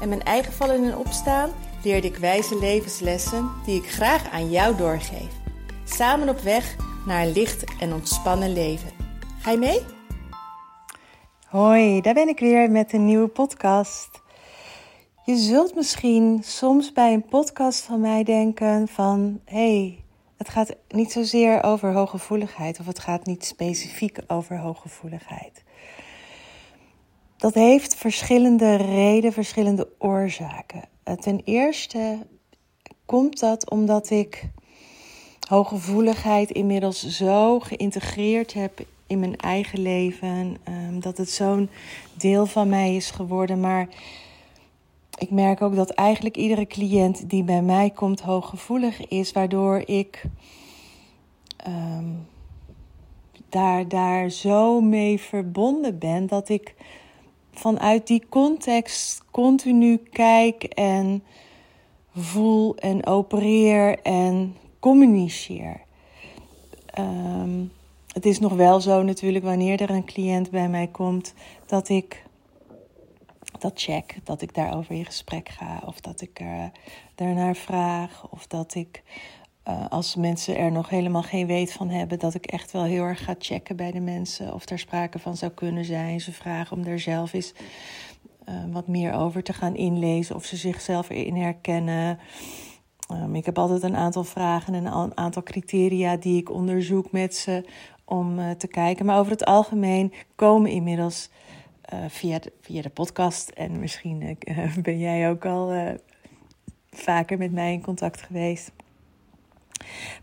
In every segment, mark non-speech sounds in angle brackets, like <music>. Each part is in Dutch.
en mijn eigen vallen en opstaan leerde ik wijze levenslessen die ik graag aan jou doorgeef. Samen op weg naar een licht en ontspannen leven. Ga je mee? Hoi, daar ben ik weer met een nieuwe podcast. Je zult misschien soms bij een podcast van mij denken van... hey, het gaat niet zozeer over hooggevoeligheid of het gaat niet specifiek over hooggevoeligheid. Dat heeft verschillende redenen, verschillende oorzaken. Eh, ten eerste komt dat omdat ik hooggevoeligheid inmiddels zo geïntegreerd heb in mijn eigen leven. Ehm, dat het zo'n deel van mij is geworden. Maar ik merk ook dat eigenlijk iedere cliënt die bij mij komt hooggevoelig is, waardoor ik ehm, daar, daar zo mee verbonden ben dat ik vanuit die context continu kijk en voel en opereer en communiceer. Ehm, het is nog wel zo natuurlijk wanneer er een cliënt bij mij komt dat ik dat check, dat ik daarover in gesprek ga of dat ik er daarnaar vraag of dat ik uh, als mensen er nog helemaal geen weet van hebben, dat ik echt wel heel erg ga checken bij de mensen of er sprake van zou kunnen zijn. Ze vragen om daar zelf eens uh, wat meer over te gaan inlezen of ze zichzelf erin herkennen. Um, ik heb altijd een aantal vragen en een aantal criteria die ik onderzoek met ze om uh, te kijken. Maar over het algemeen komen inmiddels via, de, via de podcast en misschien <laughs> ben jij ook al vaker met mij in contact geweest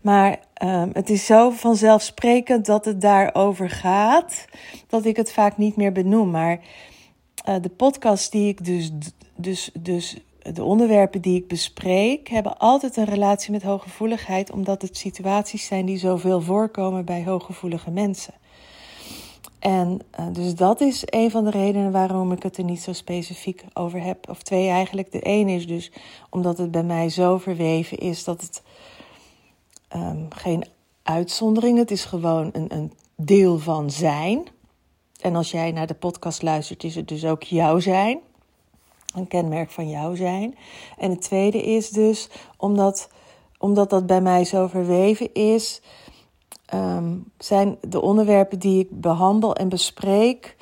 maar um, het is zo vanzelfsprekend dat het daarover gaat, dat ik het vaak niet meer benoem. Maar uh, de podcast die ik dus, dus, dus, de onderwerpen die ik bespreek, hebben altijd een relatie met hooggevoeligheid, omdat het situaties zijn die zoveel voorkomen bij hooggevoelige mensen. En uh, dus dat is een van de redenen waarom ik het er niet zo specifiek over heb. Of twee eigenlijk. De een is dus omdat het bij mij zo verweven is dat het um, geen uitzondering. Het is gewoon een, een deel van zijn. En als jij naar de podcast luistert, is het dus ook jouw zijn. Een kenmerk van jouw zijn. En het tweede is dus, omdat, omdat dat bij mij zo verweven is, um, zijn de onderwerpen die ik behandel en bespreek.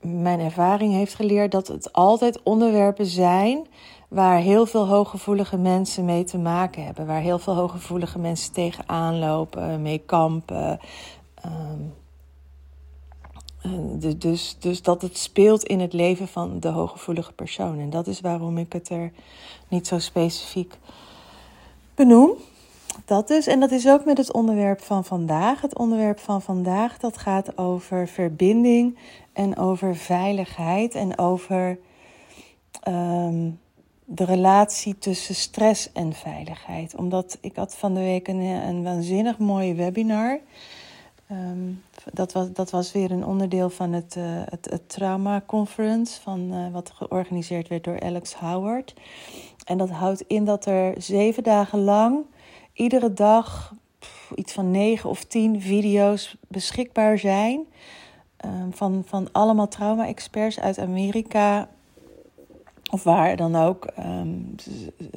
Mijn ervaring heeft geleerd dat het altijd onderwerpen zijn waar heel veel hooggevoelige mensen mee te maken hebben. Waar heel veel hooggevoelige mensen tegenaan lopen, mee kampen. Um, dus, dus dat het speelt in het leven van de hooggevoelige persoon. En dat is waarom ik het er niet zo specifiek benoem. Dat dus. En dat is ook met het onderwerp van vandaag. Het onderwerp van vandaag dat gaat over verbinding en over veiligheid en over um, de relatie tussen stress en veiligheid. Omdat ik had van de week een, een waanzinnig mooie webinar. Um, dat, was, dat was weer een onderdeel van het, uh, het, Trauma Conference, van, uh, wat georganiseerd werd door Alex Howard. En dat houdt in dat er zeven dagen lang, iedere dag, iets van negen of tien video's beschikbaar zijn. Um, van, van allemaal trauma-experts uit Amerika, of waar dan ook. Um,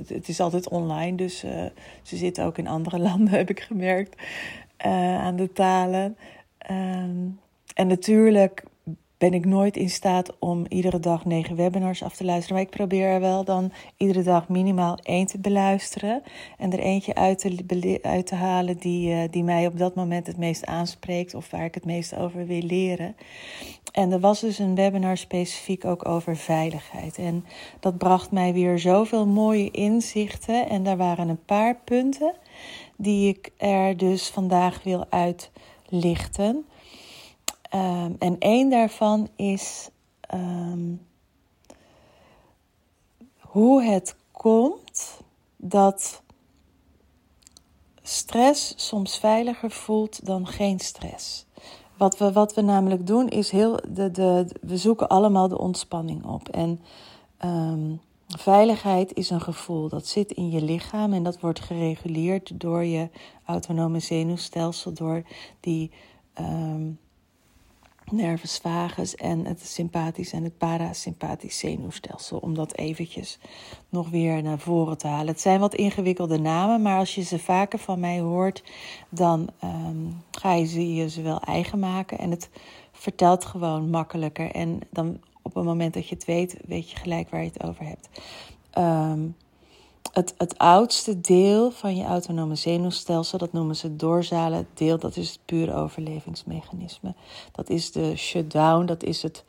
het is altijd online, dus uh, ze zitten ook in andere <laughs> landen, heb ik gemerkt, uh, aan de talen. Um, en natuurlijk ben ik nooit in staat om iedere dag negen webinars af te luisteren. Maar ik probeer er wel dan iedere dag minimaal één te beluisteren. En er eentje uit te, halen die, uh, die mij op dat moment het meest aanspreekt. Of waar ik het meest over wil leren. En er was dus een webinar specifiek ook over veiligheid. En dat bracht mij weer zoveel mooie inzichten. En daar waren een paar punten die ik er dus vandaag wil uitlichten. Um, en één daarvan is um, hoe het komt dat stress soms veiliger voelt dan geen stress. Wat we, wat we namelijk doen is heel. De, de, we zoeken allemaal de ontspanning op. En ehm, veiligheid is een gevoel dat zit in je lichaam en dat wordt gereguleerd door je autonome zenuwstelsel, door die. Nervus vagus en het sympathisch en het parasympathisch zenuwstelsel. Om dat eventjes nog weer naar voren te halen. Het zijn wat ingewikkelde namen, maar als je ze vaker van mij hoort, dan um, ga je ze, je ze wel eigen maken. En het vertelt gewoon makkelijker. En dan op het moment dat je het weet, weet je gelijk waar je het over hebt. Um, het, het oudste deel van je autonome zenuwstelsel, dat noemen ze het dorsale deel, dat is het pure overlevingsmechanisme. Dat is de shutdown, dat is het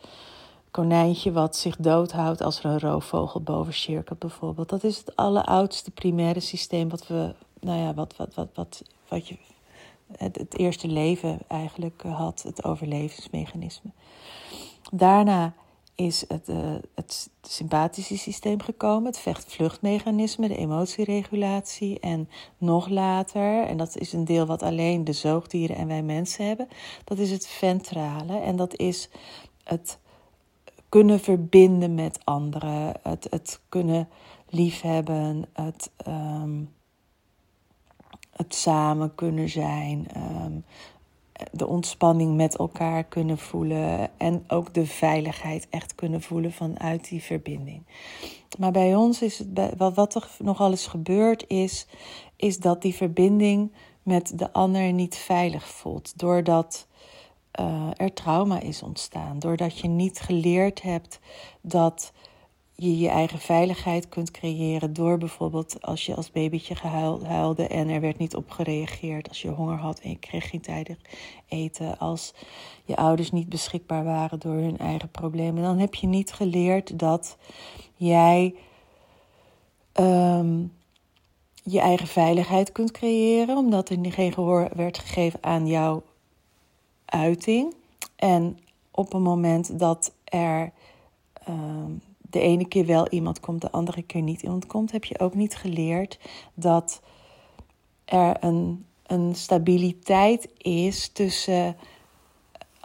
konijntje wat zich doodhoudt als er een roofvogel boven cirkelt bijvoorbeeld. Dat is het alleroudste primaire systeem wat we, nou ja, wat, wat, wat, wat, wat je, het eerste leven eigenlijk had, het overlevingsmechanisme. Daarna is het, uh, het sympathische systeem gekomen, het vecht-vluchtmechanisme, de emotieregulatie. En nog later, en dat is een deel wat alleen de zoogdieren en wij mensen hebben, dat is het ventrale. En dat is het kunnen verbinden met anderen, het, het kunnen liefhebben, het, um, het samen kunnen zijn, um, de ontspanning met elkaar kunnen voelen en ook de veiligheid echt kunnen voelen vanuit die verbinding. Maar bij ons is het, wat, er nogal eens gebeurd is, is dat die verbinding met de ander niet veilig voelt. Doordat uh, er trauma is ontstaan. Doordat je niet geleerd hebt dat je je eigen veiligheid kunt creëren door bijvoorbeeld als je als babytje gehuilde en er werd niet op gereageerd, als je honger had en je kreeg geen tijdig eten, als je ouders niet beschikbaar waren door hun eigen problemen, dan heb je niet geleerd dat jij um, je eigen veiligheid kunt creëren, omdat er geen gehoor werd gegeven aan jouw uiting. En op een moment dat er um, de ene keer wel iemand komt, de andere keer niet iemand komt, heb je ook niet geleerd dat er een, een stabiliteit is tussen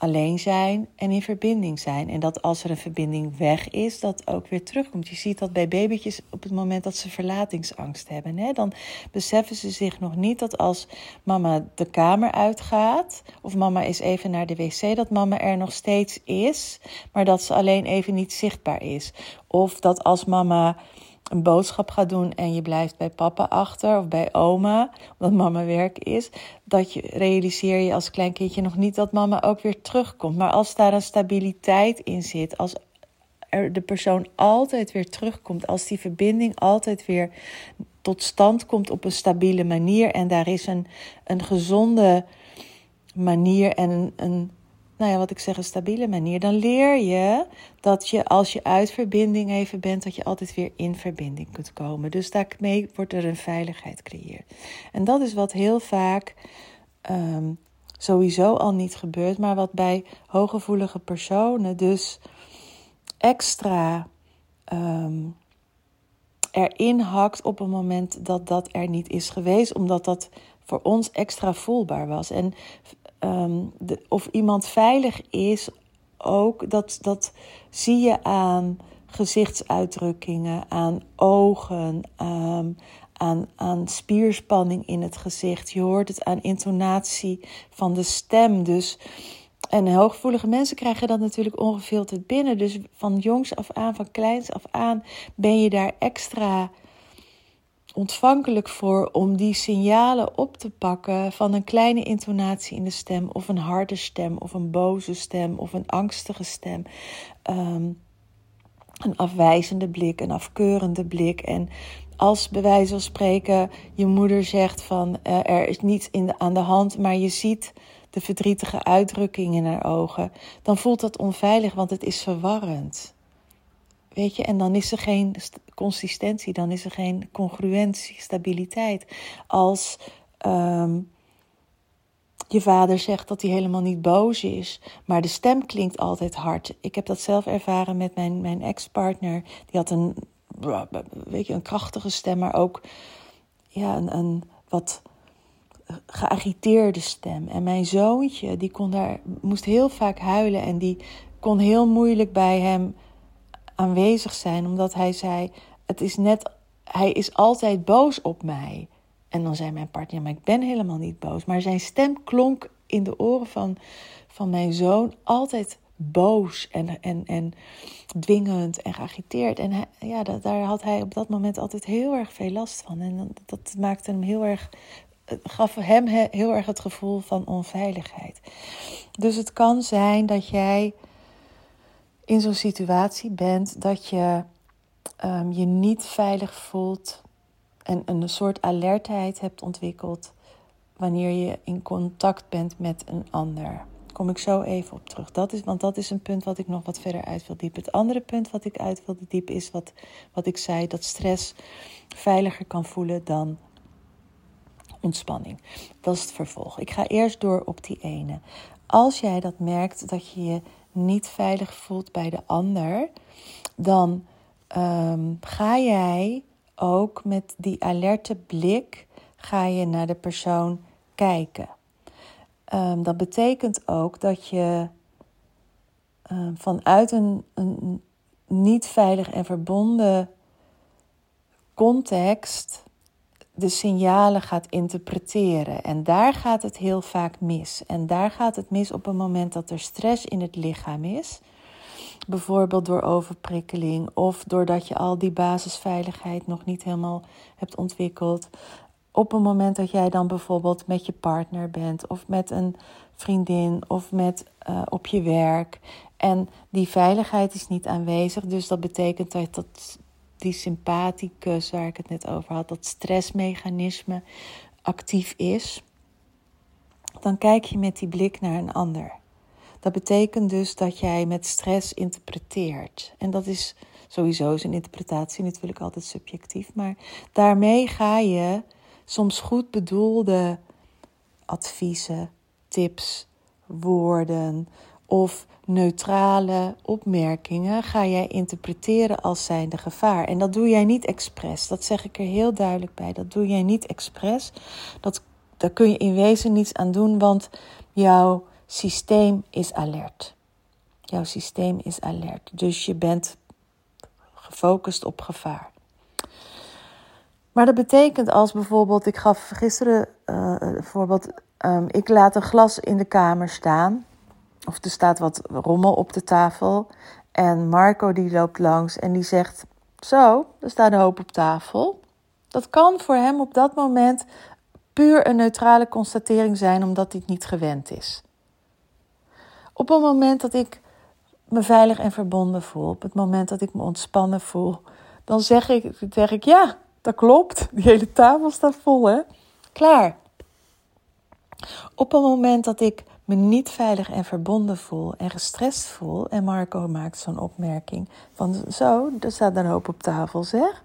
alleen zijn en in verbinding zijn. En dat als er een verbinding weg is, dat ook weer terugkomt. Je ziet dat bij babytjes op het moment dat ze verlatingsangst hebben. Hè, dan beseffen ze zich nog niet dat als mama de kamer uitgaat, of mama is even naar de wc, dat mama er nog steeds is, maar dat ze alleen even niet zichtbaar is. Of dat als mama een boodschap gaat doen en je blijft bij papa achter of bij oma, omdat mama werk is, dat je realiseer je als klein kindje nog niet dat mama ook weer terugkomt. Maar als daar een stabiliteit in zit, als er de persoon altijd weer terugkomt, als die verbinding altijd weer tot stand komt op een stabiele manier en daar is een, een gezonde manier en een, een nou ja, wat ik zeg, een stabiele manier, dan leer je dat je als je uit verbinding even bent, dat je altijd weer in verbinding kunt komen. Dus daarmee wordt er een veiligheid gecreëerd. En dat is wat heel vaak um, sowieso al niet gebeurt, maar wat bij hooggevoelige personen dus extra um, erin hakt op een moment dat dat er niet is geweest, omdat dat voor ons extra voelbaar was. En de, of iemand veilig is, ook dat, dat zie je aan gezichtsuitdrukkingen, aan ogen, um, aan, aan spierspanning in het gezicht. Je hoort het aan intonatie van de stem. Dus, en hooggevoelige mensen krijgen dat natuurlijk ongefilterd binnen. Dus van jongs af aan, van kleins af aan, ben je daar extra ontvankelijk voor om die signalen op te pakken van een kleine intonatie in de stem, of een harde stem, of een boze stem, of een angstige stem. Ehm, een afwijzende blik, een afkeurende blik. En als bij wijze van spreken je moeder zegt van uh, er is niets in de, aan de hand, maar je ziet de verdrietige uitdrukking in haar ogen, dan voelt dat onveilig, want het is verwarrend. Weet je, en dan is er geen consistentie, dan is er geen congruentie, stabiliteit. Als um, je vader zegt dat hij helemaal niet boos is, maar de stem klinkt altijd hard. Ik heb dat zelf ervaren met mijn, mijn ex-partner. Die had een weet je, een krachtige stem, maar ook ja, een, een wat geagiteerde stem. En mijn zoontje, die kon daar, moest heel vaak huilen en die kon heel moeilijk bij hem aanwezig zijn, omdat hij zei: Het is net, hij is altijd boos op mij. En dan zei mijn partner: Maar ik ben helemaal niet boos. Maar zijn stem klonk in de oren van, van mijn zoon altijd boos en, en, en dwingend en geagiteerd. En ja, daar had hij op dat moment altijd heel erg veel last van. En dat, maakte hem heel erg, gaf hem heel erg het gevoel van onveiligheid. Dus het kan zijn dat jij in zo'n situatie bent dat je um, je niet veilig voelt en een soort alertheid hebt ontwikkeld wanneer je in contact bent met een ander. Kom ik zo even op terug. Dat is, want dat is een punt wat ik nog wat verder uit wil diepen. Het andere punt wat ik uit wilde diepen is wat, wat ik zei: dat stress veiliger kan voelen dan ontspanning. Dat is het vervolg. Ik ga eerst door op die ene. Als jij dat merkt dat je je niet veilig voelt bij de ander, dan ehm, ga jij ook met die alerte blik ga je naar de persoon kijken. Um, dat betekent ook dat je um, vanuit een, een niet veilig en verbonden context de signalen gaat interpreteren. En daar gaat het heel vaak mis. En daar gaat het mis op het moment dat er stress in het lichaam is. Bijvoorbeeld door overprikkeling of doordat je al die basisveiligheid nog niet helemaal hebt ontwikkeld. Op het moment dat jij dan bijvoorbeeld met je partner bent of met een vriendin of met uh, op je werk. En die veiligheid is niet aanwezig. Dus dat betekent dat, dat die sympathicus waar ik het net over had, dat stressmechanisme actief is. Dan kijk je met die blik naar een ander. Dat betekent dus dat jij met stress interpreteert. En dat is sowieso een interpretatie natuurlijk altijd subjectief. Maar daarmee ga je soms goed bedoelde adviezen, tips, woorden of neutrale opmerkingen ga jij interpreteren als zijnde gevaar. En dat doe jij niet expres. Dat zeg ik er heel duidelijk bij. Dat doe jij niet expres. Dat, daar kun je in wezen niets aan doen, want jouw systeem is alert. Jouw systeem is alert. Dus je bent gefocust op gevaar. Maar dat betekent als bijvoorbeeld, ik gaf gisteren uh, voorbeeld, um, ik laat een glas in de kamer staan. Of er staat wat rommel op de tafel. En Marco die loopt langs en die zegt: Zo, er staat een hoop op tafel. Dat kan voor hem op dat moment puur een neutrale constatering zijn, omdat hij het niet gewend is. Op het moment dat ik me veilig en verbonden voel, op het moment dat ik me ontspannen voel, dan zeg ik, zeg ik ja, dat klopt. Die hele tafel staat vol, hè? Klaar. Op het moment dat ik me niet veilig en verbonden voel en gestrest voel, en Marco maakt zo'n opmerking van zo, er staat een hoop op tafel, zeg,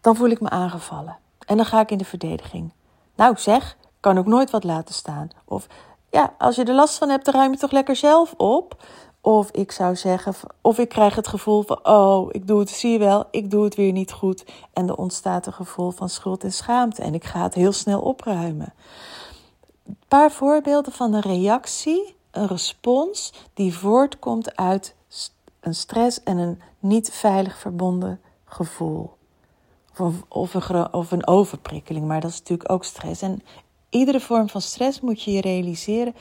dan voel ik me aangevallen. En dan ga ik in de verdediging. Nou zeg, kan ook nooit wat laten staan. Of ja, als je er last van hebt, dan ruim je toch lekker zelf op. Of ik zou zeggen, of ik krijg het gevoel van, oh, ik doe het, zie je wel, ik doe het weer niet goed. En er ontstaat een gevoel van schuld en schaamte en ik ga het heel snel opruimen. Een paar voorbeelden van een reactie, een respons die voortkomt uit een stress en een niet veilig verbonden gevoel. Of een, of een, overprikkeling, maar dat is natuurlijk ook stress. En iedere vorm van stress moet je je realiseren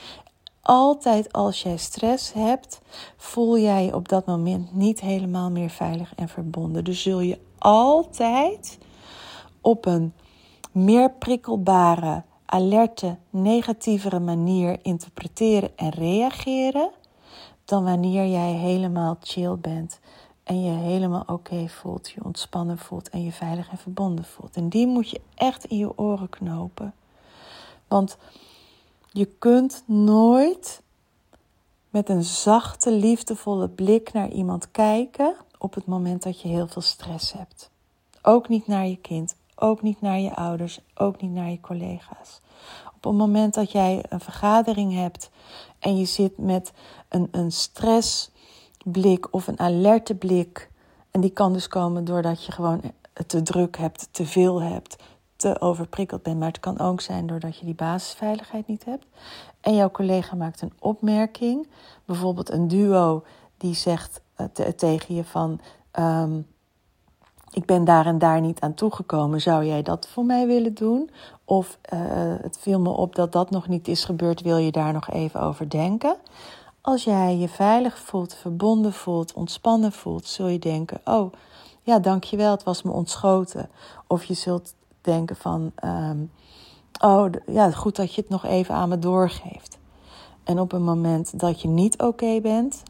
altijd als jij stress hebt, voel jij je op dat moment niet helemaal meer veilig en verbonden. Dus zul je altijd op een meer prikkelbare, alerte, negatievere manier interpreteren en reageren dan wanneer jij helemaal chill bent en je helemaal oké voelt, je ontspannen voelt en je veilig en verbonden voelt. En die moet je echt in je oren knopen. Want je kunt nooit met een zachte, liefdevolle blik naar iemand kijken op het moment dat je heel veel stress hebt. Ook niet naar je kind, ook niet naar je ouders, ook niet naar je collega's. Op het moment dat jij een vergadering hebt en je zit met een, een stressblik of een alerte blik En die kan dus komen doordat je gewoon te druk hebt, te veel hebt, te overprikkeld bent. Maar het kan ook zijn doordat je die basisveiligheid niet hebt. En jouw collega maakt een opmerking, bijvoorbeeld een duo die zegt uh, tegen je van. Um, ik ben daar en daar niet aan toegekomen. Zou jij dat voor mij willen doen? Of uh, het viel me op dat dat nog niet is gebeurd. Wil je daar nog even over denken? Als jij je veilig voelt, verbonden voelt, ontspannen voelt, zul je denken: Oh, ja, dankjewel, het was me ontschoten. Of je zult denken van: um, Oh, ja, goed dat je het nog even aan me doorgeeft. En op een moment dat je niet oké bent,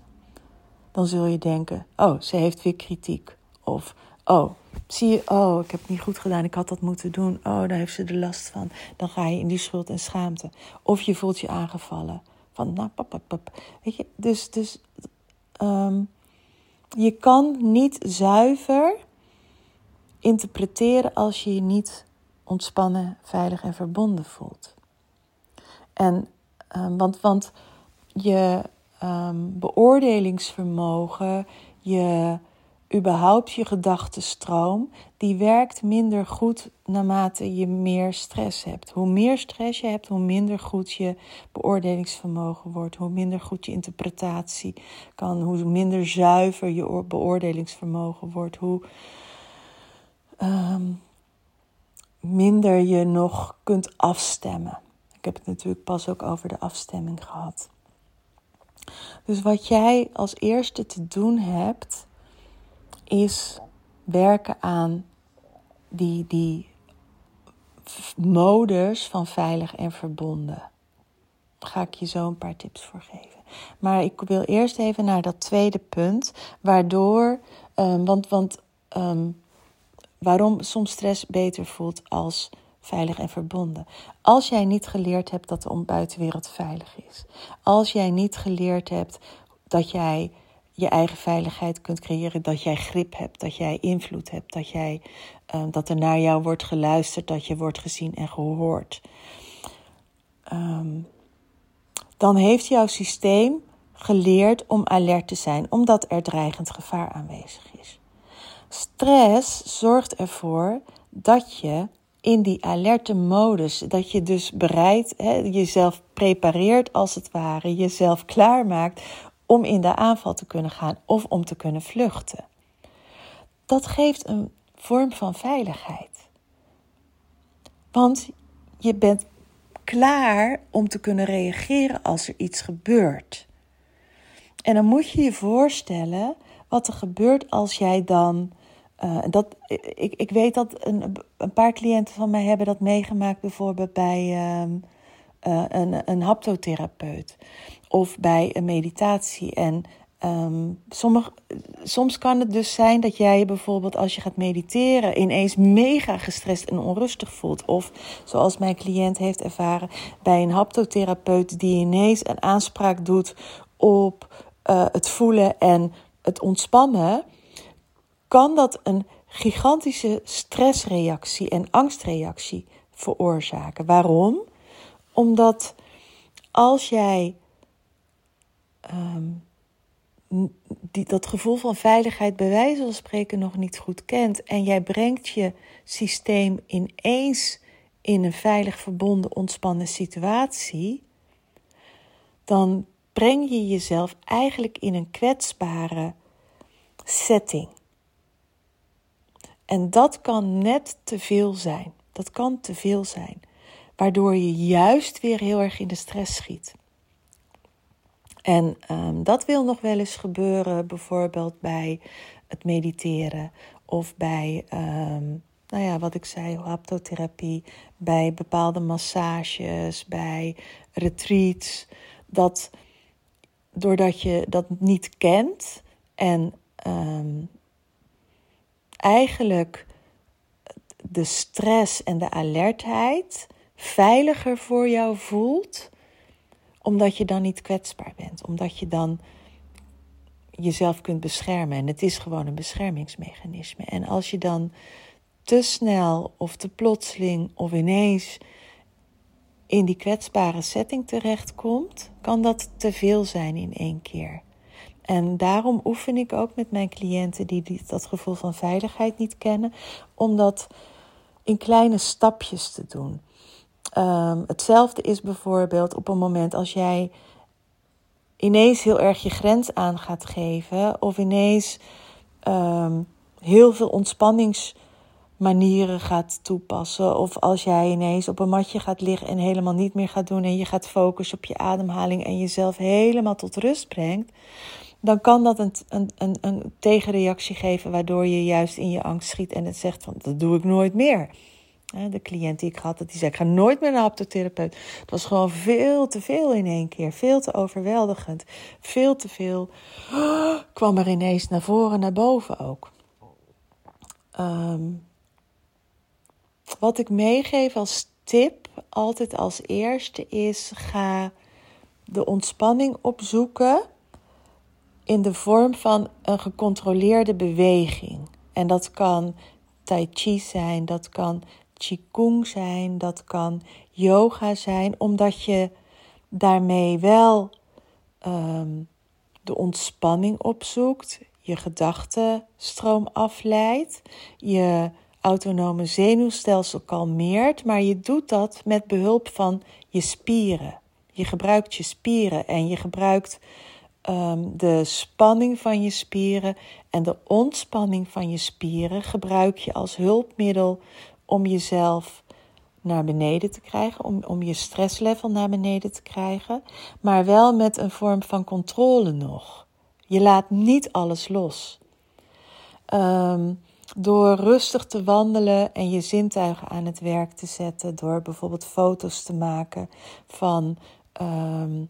dan zul je denken: Oh, ze heeft weer kritiek. Of Oh, zie je, oh, ik heb het niet goed gedaan, ik had dat moeten doen. Oh, daar heeft ze de last van. Dan ga je in die schuld en schaamte. Of je voelt je aangevallen. Van, nou, pap. Weet je, dus, dus um, je kan niet zuiver interpreteren als je je niet ontspannen, veilig en verbonden voelt. En, um, want, want je um, beoordelingsvermogen, je überhaupt je gedachtenstroom, die werkt minder goed naarmate je meer stress hebt. Hoe meer stress je hebt, hoe minder goed je beoordelingsvermogen wordt, hoe minder goed je interpretatie kan, hoe minder zuiver je beoordelingsvermogen wordt, hoe um, minder je nog kunt afstemmen. Ik heb het natuurlijk pas ook over de afstemming gehad. Dus wat jij als eerste te doen hebt, is werken aan die, die modus van veilig en verbonden. Daar ga ik je zo een paar tips voor geven. Maar ik wil eerst even naar dat tweede punt, waardoor, um, want, want um, waarom soms stress beter voelt als veilig en verbonden. Als jij niet geleerd hebt dat de buitenwereld veilig is, als jij niet geleerd hebt dat jij je eigen veiligheid kunt creëren. Dat jij grip hebt, dat jij invloed hebt, dat, jij, uh, dat er naar jou wordt geluisterd, dat je wordt gezien en gehoord. Um, dan heeft jouw systeem geleerd om alert te zijn, omdat er dreigend gevaar aanwezig is. Stress zorgt ervoor dat je in die alerte modus, dat je dus bereid, hè, jezelf prepareert als het ware, jezelf klaarmaakt om in de aanval te kunnen gaan of om te kunnen vluchten. Dat geeft een vorm van veiligheid. Want je bent klaar om te kunnen reageren als er iets gebeurt. En dan moet je je voorstellen wat er gebeurt als jij dan. Uh, dat, ik, ik weet dat een, een paar cliënten van mij hebben dat meegemaakt, bijvoorbeeld bij uh, uh, een, een haptotherapeut of bij een meditatie. En um, soms kan het dus zijn dat jij bijvoorbeeld als je gaat mediteren ineens mega gestrest en onrustig voelt. Of zoals mijn cliënt heeft ervaren bij een haptotherapeut die ineens een aanspraak doet op uh, het voelen en het ontspannen. Kan dat een gigantische stressreactie en angstreactie veroorzaken. Waarom? Omdat als jij um, die, dat gevoel van veiligheid bij wijze van spreken nog niet goed kent en jij brengt je systeem ineens in een veilig verbonden ontspannen situatie, dan breng je jezelf eigenlijk in een kwetsbare setting. En dat kan net te veel zijn. Dat kan te veel zijn, waardoor je juist weer heel erg in de stress schiet. En um, dat wil nog wel eens gebeuren, bijvoorbeeld bij het mediteren of bij, um, nou ja, wat ik zei, haptotherapie, bij bepaalde massages, bij retreats. Dat doordat je dat niet kent en um, eigenlijk de stress en de alertheid veiliger voor jou voelt omdat je dan niet kwetsbaar bent, omdat je dan jezelf kunt beschermen. En het is gewoon een beschermingsmechanisme. En als je dan te snel of te plotseling of ineens in die kwetsbare setting terechtkomt, kan dat te veel zijn in één keer. En daarom oefen ik ook met mijn cliënten die, dat gevoel van veiligheid niet kennen, om dat in kleine stapjes te doen. Um, hetzelfde is bijvoorbeeld op een moment als jij ineens heel erg je grens aan gaat geven, of ineens um, heel veel ontspanningsmanieren gaat toepassen, of als jij ineens op een matje gaat liggen en helemaal niet meer gaat doen en je gaat focussen op je ademhaling en jezelf helemaal tot rust brengt, dan kan dat een, een, een, een tegenreactie geven waardoor je juist in je angst schiet en het zegt van dat doe ik nooit meer. De cliënt die ik had, die zei: Ik ga nooit meer naar een aptotherapeut. Het was gewoon veel te veel in één keer. Veel te overweldigend. Veel te veel. kwam er ineens naar voren, naar boven ook. Ehm, wat ik meegeef als tip, altijd als eerste, is: ga de ontspanning opzoeken in de vorm van een gecontroleerde beweging. En dat kan tai chi zijn, dat kan qigong zijn, dat kan yoga zijn, omdat je daarmee wel ehm, de ontspanning opzoekt, je gedachtenstroom afleidt, je autonome zenuwstelsel kalmeert, maar je doet dat met behulp van je spieren. Je gebruikt je spieren en je gebruikt Ehm, de spanning van je spieren en de ontspanning van je spieren gebruik je als hulpmiddel om jezelf naar beneden te krijgen, om, om je stresslevel naar beneden te krijgen, maar wel met een vorm van controle nog. Je laat niet alles los. Ehm, door rustig te wandelen en je zintuigen aan het werk te zetten, door bijvoorbeeld foto's te maken van ehm,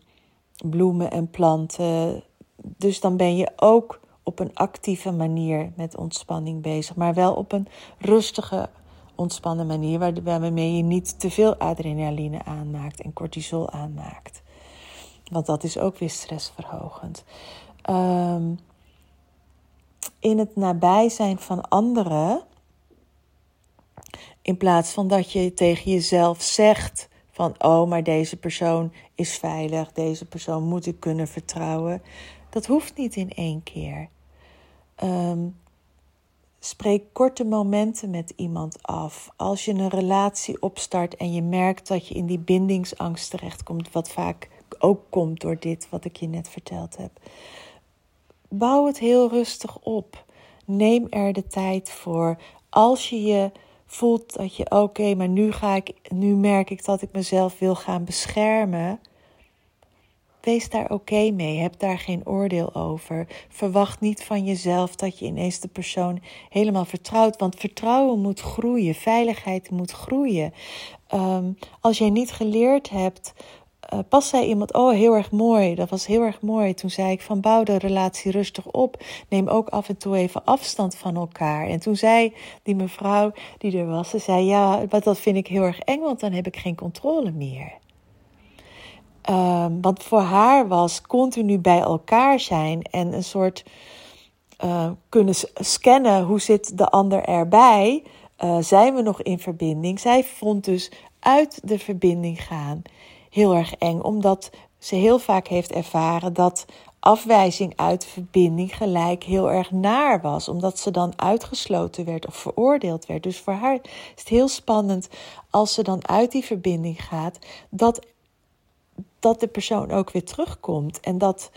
bloemen en planten. Dus dan ben je ook op een actieve manier met ontspanning bezig, maar wel op een rustige, ontspannen manier, waarmee je niet te veel adrenaline aanmaakt en cortisol aanmaakt. Want dat is ook weer stressverhogend. Um, in het nabij zijn van anderen, in plaats van dat je tegen jezelf zegt van oh, maar deze persoon is veilig, deze persoon moet ik kunnen vertrouwen. Dat hoeft niet in één keer. Um, spreek korte momenten met iemand af. Als je een relatie opstart en je merkt dat je in die bindingsangst terechtkomt, wat vaak ook komt door dit wat ik je net verteld heb. Bouw het heel rustig op. Neem er de tijd voor. Als je je voelt dat je oké, maar nu ga ik, nu merk ik dat ik mezelf wil gaan beschermen. Wees daar oké mee. Heb daar geen oordeel over. Verwacht niet van jezelf dat je ineens de persoon helemaal vertrouwt. Want vertrouwen moet groeien. Veiligheid moet groeien. Um, als jij niet geleerd hebt uh, pas zei iemand, oh heel erg mooi, dat was heel erg mooi. Toen zei ik van bouw de relatie rustig op. Neem ook af en toe even afstand van elkaar. En toen zei die mevrouw die er was, ze zei ja, dat vind ik heel erg eng, want dan heb ik geen controle meer. Um, want voor haar was continu bij elkaar zijn en een soort uh, kunnen scannen hoe zit de ander erbij. Uh, zijn we nog in verbinding? Zij vond dus uit de verbinding gaan heel erg eng, omdat ze heel vaak heeft ervaren dat afwijzing uit verbinding gelijk heel erg naar was, omdat ze dan uitgesloten werd of veroordeeld werd. Dus voor haar is het heel spannend als ze dan uit die verbinding gaat, dat, dat de persoon ook weer terugkomt en dat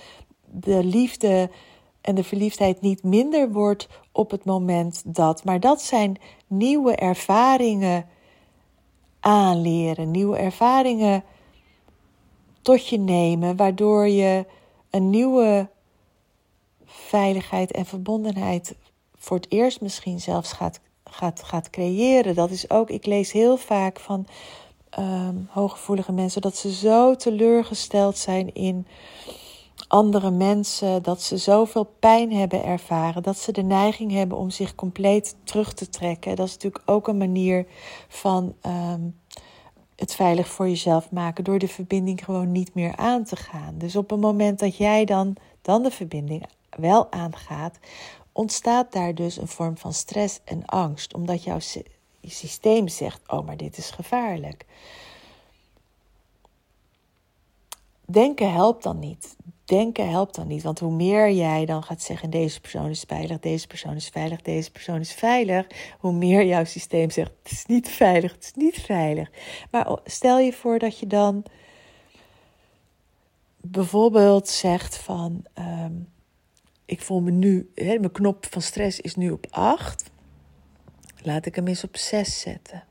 de liefde en de verliefdheid niet minder wordt op het moment dat. Maar dat zijn nieuwe ervaringen aanleren, nieuwe ervaringen tot je nemen, waardoor je een nieuwe veiligheid en verbondenheid voor het eerst misschien zelfs gaat, gaat, gaat creëren. Dat is ook, ik lees heel vaak van um, hooggevoelige mensen dat ze zo teleurgesteld zijn in andere mensen, dat ze zoveel pijn hebben ervaren, dat ze de neiging hebben om zich compleet terug te trekken. Dat is natuurlijk ook een manier van um, het veilig voor jezelf maken door de verbinding gewoon niet meer aan te gaan. Dus op het moment dat jij dan, dan de verbinding wel aangaat, ontstaat daar dus een vorm van stress en angst, omdat jouw systeem zegt: Oh, maar dit is gevaarlijk. Denken helpt dan niet. denken helpt dan niet. Want hoe meer jij dan gaat zeggen: deze persoon is veilig, deze persoon is veilig, deze persoon is veilig, hoe meer jouw systeem zegt: het is niet veilig, het is niet veilig. Maar stel je voor dat je dan bijvoorbeeld zegt van. Ehm, ik voel me nu, mijn knop van stress is nu op 8. Laat ik hem eens op 6 zetten.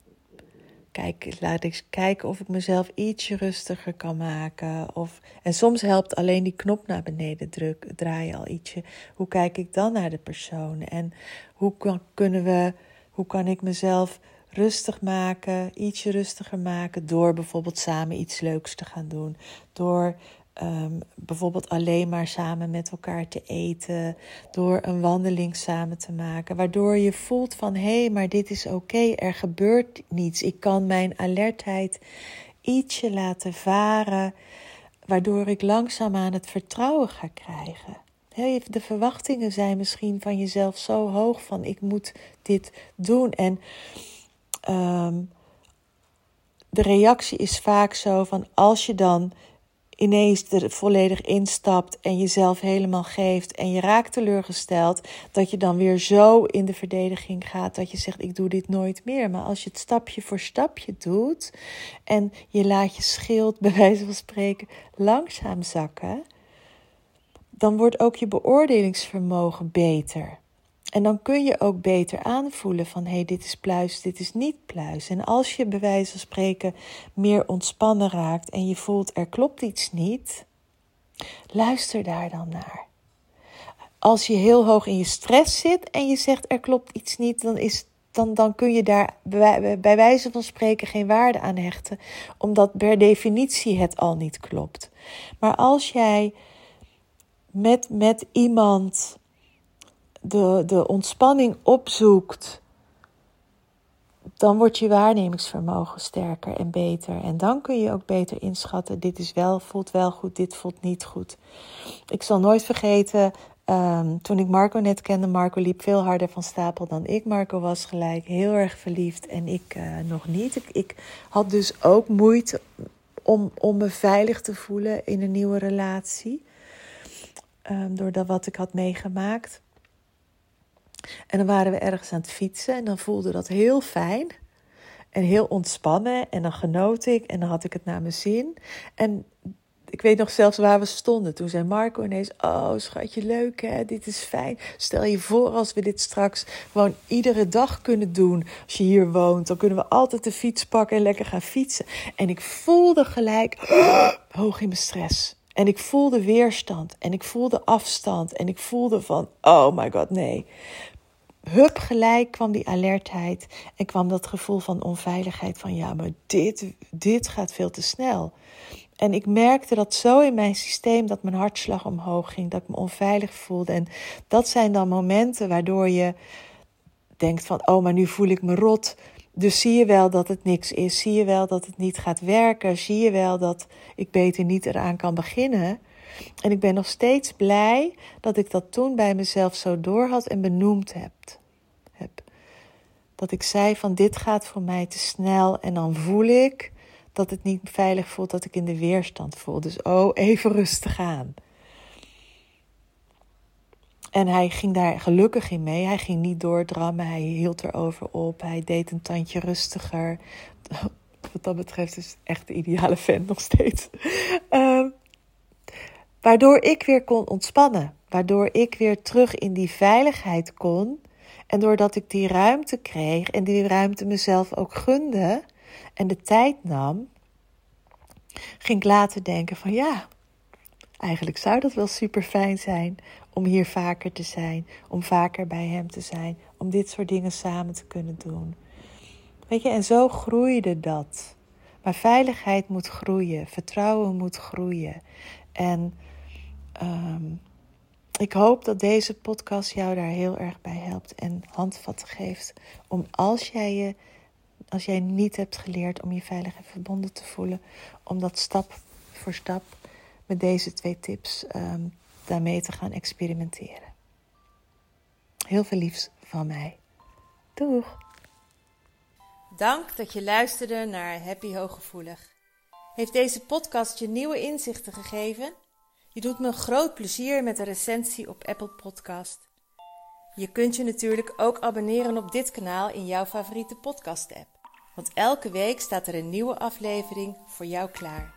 Kijk, laat ik kijken of ik mezelf ietsje rustiger kan maken. Of, en soms helpt alleen die knop naar beneden druk, draaien al ietsje. Hoe kijk ik dan naar de persoon? En hoe kan, kunnen we, hoe kan ik mezelf rustig maken, ietsje rustiger maken door bijvoorbeeld samen iets leuks te gaan doen. Door um, bijvoorbeeld alleen maar samen met elkaar te eten, door een wandeling samen te maken, waardoor je voelt van hé, hey, maar dit is oké, er gebeurt niets. Ik kan mijn alertheid ietsje laten varen, waardoor ik langzaam aan het vertrouwen ga krijgen. De verwachtingen zijn misschien van jezelf zo hoog van ik moet dit doen en um, de reactie is vaak zo van als je dan ineens er volledig instapt en jezelf helemaal geeft en je raakt teleurgesteld, dat je dan weer zo in de verdediging gaat dat je zegt: Ik doe dit nooit meer. Maar als je het stapje voor stapje doet en je laat je schild, bij wijze van spreken, langzaam zakken, dan wordt ook je beoordelingsvermogen beter. En dan kun je ook beter aanvoelen van hé, hey, dit is pluis, dit is niet pluis. En als je bij wijze van spreken meer ontspannen raakt en je voelt er klopt iets niet, luister daar dan naar. Als je heel hoog in je stress zit en je zegt er klopt iets niet, dan, is, dan, dan kun je daar bij, wijze van spreken geen waarde aan hechten, omdat per definitie het al niet klopt. Maar als jij met, met iemand de, de ontspanning opzoekt, dan wordt je waarnemingsvermogen sterker en beter. En dan kun je ook beter inschatten: dit is wel, voelt wel goed, dit voelt niet goed. Ik zal nooit vergeten, um, toen ik Marco net kende, Marco liep veel harder van stapel dan ik. Marco was gelijk heel erg verliefd en ik uh, nog niet. Ik, ik, had dus ook moeite om, om me veilig te voelen in een nieuwe relatie. Um, door dat wat ik had meegemaakt. En dan waren we ergens aan het fietsen en dan voelde dat heel fijn en heel ontspannen. En dan genoot ik en dan had ik het naar mijn zin. En ik weet nog zelfs waar we stonden. Toen zei Marco ineens: Oh, schatje, leuk hè, dit is fijn. Stel je voor als we dit straks gewoon iedere dag kunnen doen. Als je hier woont, dan kunnen we altijd de fiets pakken en lekker gaan fietsen. En ik voelde gelijk <gasps> hoog in mijn stress. En ik voelde weerstand en ik voelde afstand en ik voelde van, oh my god, nee hup gelijk kwam die alertheid en kwam dat gevoel van onveiligheid van ja, maar dit, dit gaat veel te snel. En ik merkte dat zo in mijn systeem dat mijn hartslag omhoog ging, dat ik me onveilig voelde. En dat zijn dan momenten waardoor je denkt van oh, maar nu voel ik me rot. Dus zie je wel dat het niks is. Zie je wel dat het niet gaat werken. Zie je wel dat ik beter niet eraan kan beginnen. En ik ben nog steeds blij dat ik dat toen bij mezelf zo doorhad en benoemd heb. heb. Dat ik zei van dit gaat voor mij te snel en dan voel ik dat het niet veilig voelt, dat ik in de weerstand voel. Dus oh, even rustig aan. En hij ging daar gelukkig in mee. Hij ging niet doordrammen. Hij hield erover op. Hij deed een tandje rustiger. <laughs> Wat dat betreft is echt de ideale fan nog steeds. Um, <laughs> Waardoor ik weer kon ontspannen. Waardoor ik weer terug in die veiligheid kon. En doordat ik die ruimte kreeg en die ruimte mezelf ook gunde en de tijd nam, ging ik later denken van ja, eigenlijk zou dat wel super fijn zijn om hier vaker te zijn, om vaker bij hem te zijn, om dit soort dingen samen te kunnen doen. Weet je, en zo groeide dat. Maar veiligheid moet groeien, vertrouwen moet groeien. En um, ik hoop dat deze podcast jou daar heel erg bij helpt en handvatten geeft om als jij je, als jij niet hebt geleerd om je veilig en verbonden te voelen, om dat stap voor stap met deze twee tips um, daarmee te gaan experimenteren. Heel veel liefs van mij. Doeg! Dank dat je luisterde naar Happy Hooggevoelig. Heeft deze podcast je nieuwe inzichten gegeven? Je doet me groot plezier met een recensie op Apple Podcast. Je kunt je natuurlijk ook abonneren op dit kanaal in jouw favoriete podcast-app. Want elke week staat er een nieuwe aflevering voor jou klaar.